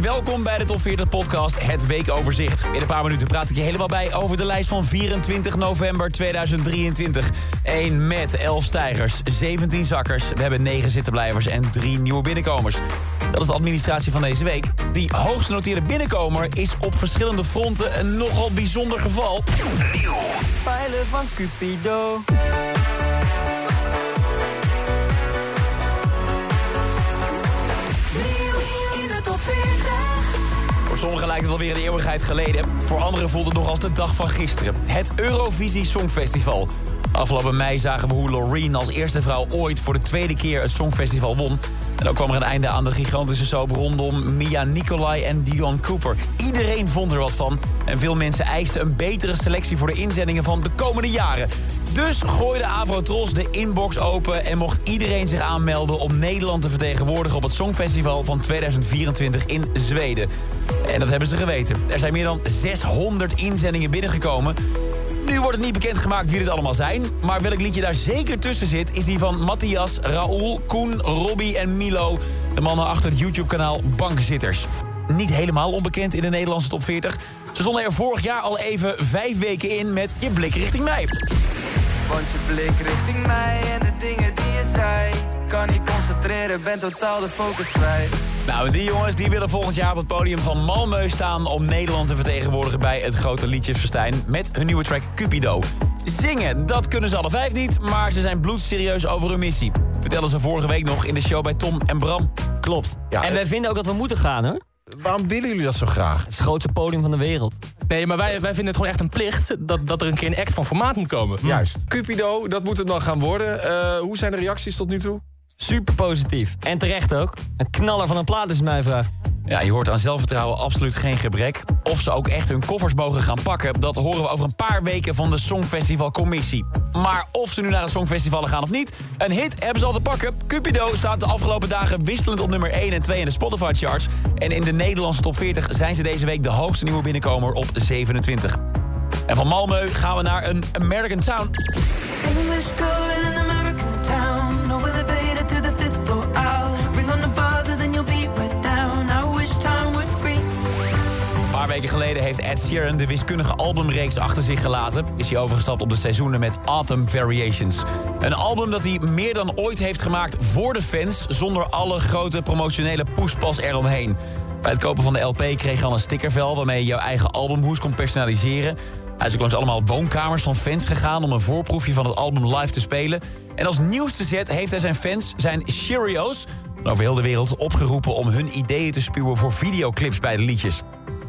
Welkom bij de Top 40 podcast, het weekoverzicht. In een paar minuten praat ik je helemaal bij over de lijst van 24 november 2023. 1 met 11 stijgers, 17 zakkers, we hebben 9 zittenblijvers en 3 nieuwe binnenkomers. Dat is de administratie van deze week. Die hoogst genoteerde binnenkomer is op verschillende fronten een nogal bijzonder geval. Pijlen van Cupido. in de top 40. Voor sommigen lijkt het alweer een eeuwigheid geleden. Voor anderen voelt het nog als de dag van gisteren. Het Eurovisie Songfestival. Afgelopen mei zagen we hoe Loreen als eerste vrouw ooit voor de tweede keer het Songfestival won. En ook kwam er een einde aan de gigantische soap rondom Mia Nicolai en Dion Cooper. Iedereen vond er wat van. En veel mensen eisten een betere selectie voor de inzendingen van de komende jaren. Dus gooide Avrotros de inbox open en mocht iedereen zich aanmelden om Nederland te vertegenwoordigen op het Songfestival van 2024 in Zweden. En dat hebben ze geweten. Er zijn meer dan 600 inzendingen binnengekomen. Nu wordt het niet bekendgemaakt wie dit allemaal zijn. Maar welk liedje daar zeker tussen zit... is die van Matthias, Raoul, Koen, Robbie en Milo. De mannen achter het YouTube-kanaal Bankzitters. Niet helemaal onbekend in de Nederlandse top 40. Ze stonden er vorig jaar al even vijf weken in met Je blik richting mij. Want je blik richting mij en de dingen die je zei. Kan niet concentreren, ben totaal de focus kwijt. Nou, die jongens die willen volgend jaar op het podium van Malmö staan... om Nederland te vertegenwoordigen bij het grote liedjesfestijn... met hun nieuwe track Cupido. Zingen, dat kunnen ze alle vijf niet, maar ze zijn bloedserieus over hun missie. Vertelden ze vorige week nog in de show bij Tom en Bram. Klopt. Ja, en eh, wij vinden ook dat we moeten gaan, hoor. Waarom willen jullie dat zo graag? Het is het grootste podium van de wereld. Nee, maar wij, wij vinden het gewoon echt een plicht dat, dat er een keer een act van formaat moet komen. Juist. Cupido, dat moet het dan gaan worden. Eh, hoe zijn de reacties tot nu toe? Super positief. En terecht ook. Een knaller van een plaat is mijn vraag. Ja, je hoort aan zelfvertrouwen absoluut geen gebrek. Of ze ook echt hun koffers mogen gaan pakken... dat horen we over een paar weken van de Songfestivalcommissie. Maar of ze nu naar het Songfestival gaan of niet... een hit hebben ze al te pakken. Cupido staat de afgelopen dagen wisselend op nummer 1 en 2 in de Spotify-charts. En in de Nederlandse top 40 zijn ze deze week de hoogste nieuwe binnenkomer op 27. En van Malmö gaan we naar een American Town. Weken geleden heeft Ed Sheeran de wiskundige albumreeks achter zich gelaten. Is hij overgestapt op de seizoenen met Autumn Variations. Een album dat hij meer dan ooit heeft gemaakt voor de fans... zonder alle grote promotionele poespas eromheen. Bij het kopen van de LP kreeg je al een stickervel... waarmee je jouw eigen albumhoes kon personaliseren. Hij is ook langs allemaal woonkamers van fans gegaan... om een voorproefje van het album live te spelen. En als nieuwste zet heeft hij zijn fans, zijn Cheerios... over heel de wereld opgeroepen om hun ideeën te spuwen... voor videoclips bij de liedjes.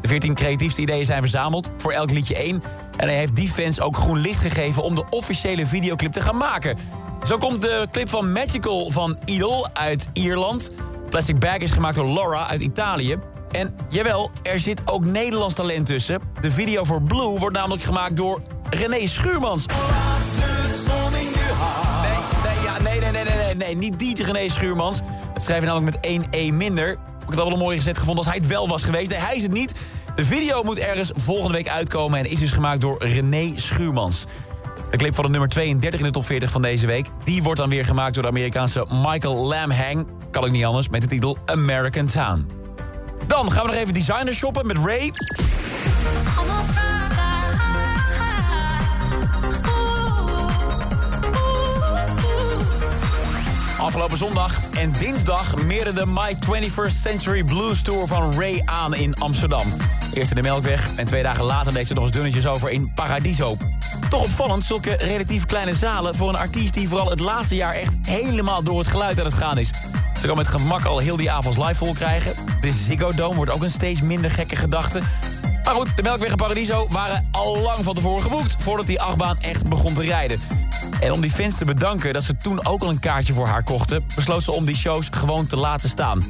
De 14 creatiefste ideeën zijn verzameld, voor elk liedje één. En hij heeft die fans ook groen licht gegeven om de officiële videoclip te gaan maken. Zo komt de clip van Magical van Idol uit Ierland. Plastic Bag is gemaakt door Laura uit Italië. En jawel, er zit ook Nederlands talent tussen. De video voor Blue wordt namelijk gemaakt door René Schuurmans. Nee, nee, nee, nee, nee, nee, niet die René Schuurmans. Dat schrijf je namelijk met één E minder. Ik had het wel een mooie gezet gevonden als hij het wel was geweest. Nee, hij is het niet. De video moet ergens volgende week uitkomen... en is dus gemaakt door René Schuurmans. De clip van de nummer 32 in de top 40 van deze week... die wordt dan weer gemaakt door de Amerikaanse Michael Lamhang. Kan ik niet anders, met de titel American Town. Dan gaan we nog even designer shoppen met Ray. Afgelopen zondag en dinsdag meerde de My 21st Century Blues Tour van Ray aan in Amsterdam. Eerst in de Melkweg en twee dagen later deed ze nog eens dunnetjes over in Paradiso. Toch opvallend, zulke relatief kleine zalen voor een artiest die vooral het laatste jaar echt helemaal door het geluid aan het gaan is. Ze kan met gemak al heel die avonds live vol krijgen. De Ziggo Dome wordt ook een steeds minder gekke gedachte. Maar goed, de Melkweg en Paradiso waren al lang van tevoren geboekt... voordat die achtbaan echt begon te rijden. En om die fans te bedanken dat ze toen ook al een kaartje voor haar kochten... besloot ze om die shows gewoon te laten staan.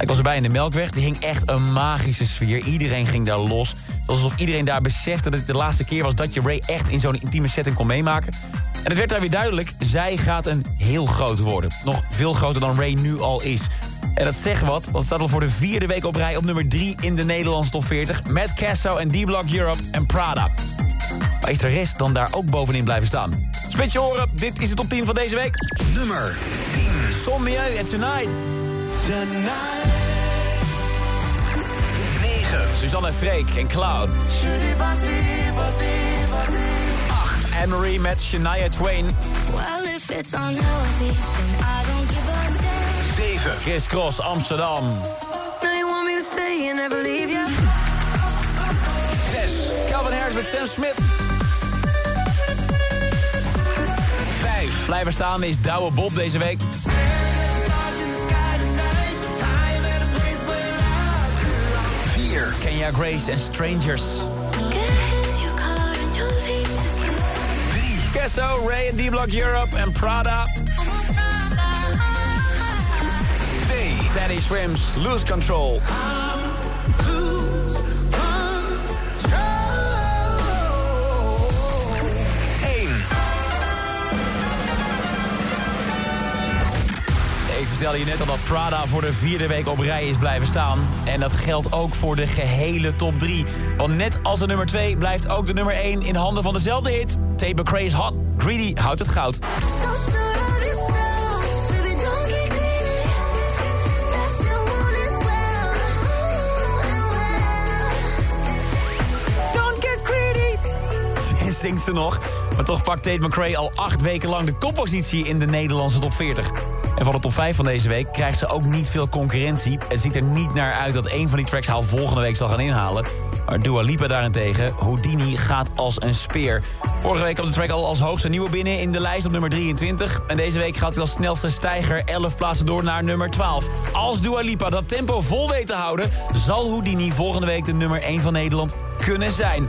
Ik was erbij in de Melkweg, die hing echt een magische sfeer. Iedereen ging daar los. Alsof iedereen daar besefte dat het de laatste keer was... dat je Ray echt in zo'n intieme setting kon meemaken. En het werd daar weer duidelijk, zij gaat een heel groot worden. Nog veel groter dan Ray nu al is. En dat zegt wat, want het staat al voor de vierde week op rij... op nummer 3 in de Nederlandse top 40... met Casso en D-Block Europe en Prada. Maar is de rest dan daar ook bovenin blijven staan? Spits je oren, dit is de top 10 van deze week. Nummer Som Milieu en Tonight. 9. Suzanne en Freek en Cloud. 8. Anne-Marie met Shania Twain. Well, if it's unhealthy, then I don't give a damn. 7. Chris Cross, Amsterdam. Now you want me to stay and never leave you? 6. Calvin Harris met Sam Smith. Blijven staan is Douwe Bob deze week. 4. Kenya Grace en Strangers. Kesso, Ray en D-Block Europe en Prada. 2. Daddy Shrimps, Lose Control. Vertelde je net al dat Prada voor de vierde week op rij is blijven staan. En dat geldt ook voor de gehele top 3. Want net als de nummer 2 blijft ook de nummer 1 in handen van dezelfde hit. Tate McRae's Hot. Greedy houdt het goud. Zingt ze nog. Maar toch pakt Tate McRae al acht weken lang de koppositie in de Nederlandse top 40. En van de top 5 van deze week krijgt ze ook niet veel concurrentie. Het ziet er niet naar uit dat een van die tracks haar volgende week zal gaan inhalen. Maar Dua Lipa daarentegen, Houdini gaat als een speer. Vorige week kwam de track al als hoogste nieuwe binnen in de lijst op nummer 23. En deze week gaat hij als snelste stijger 11 plaatsen door naar nummer 12. Als Dua Lipa dat tempo vol weet te houden... zal Houdini volgende week de nummer 1 van Nederland kunnen zijn.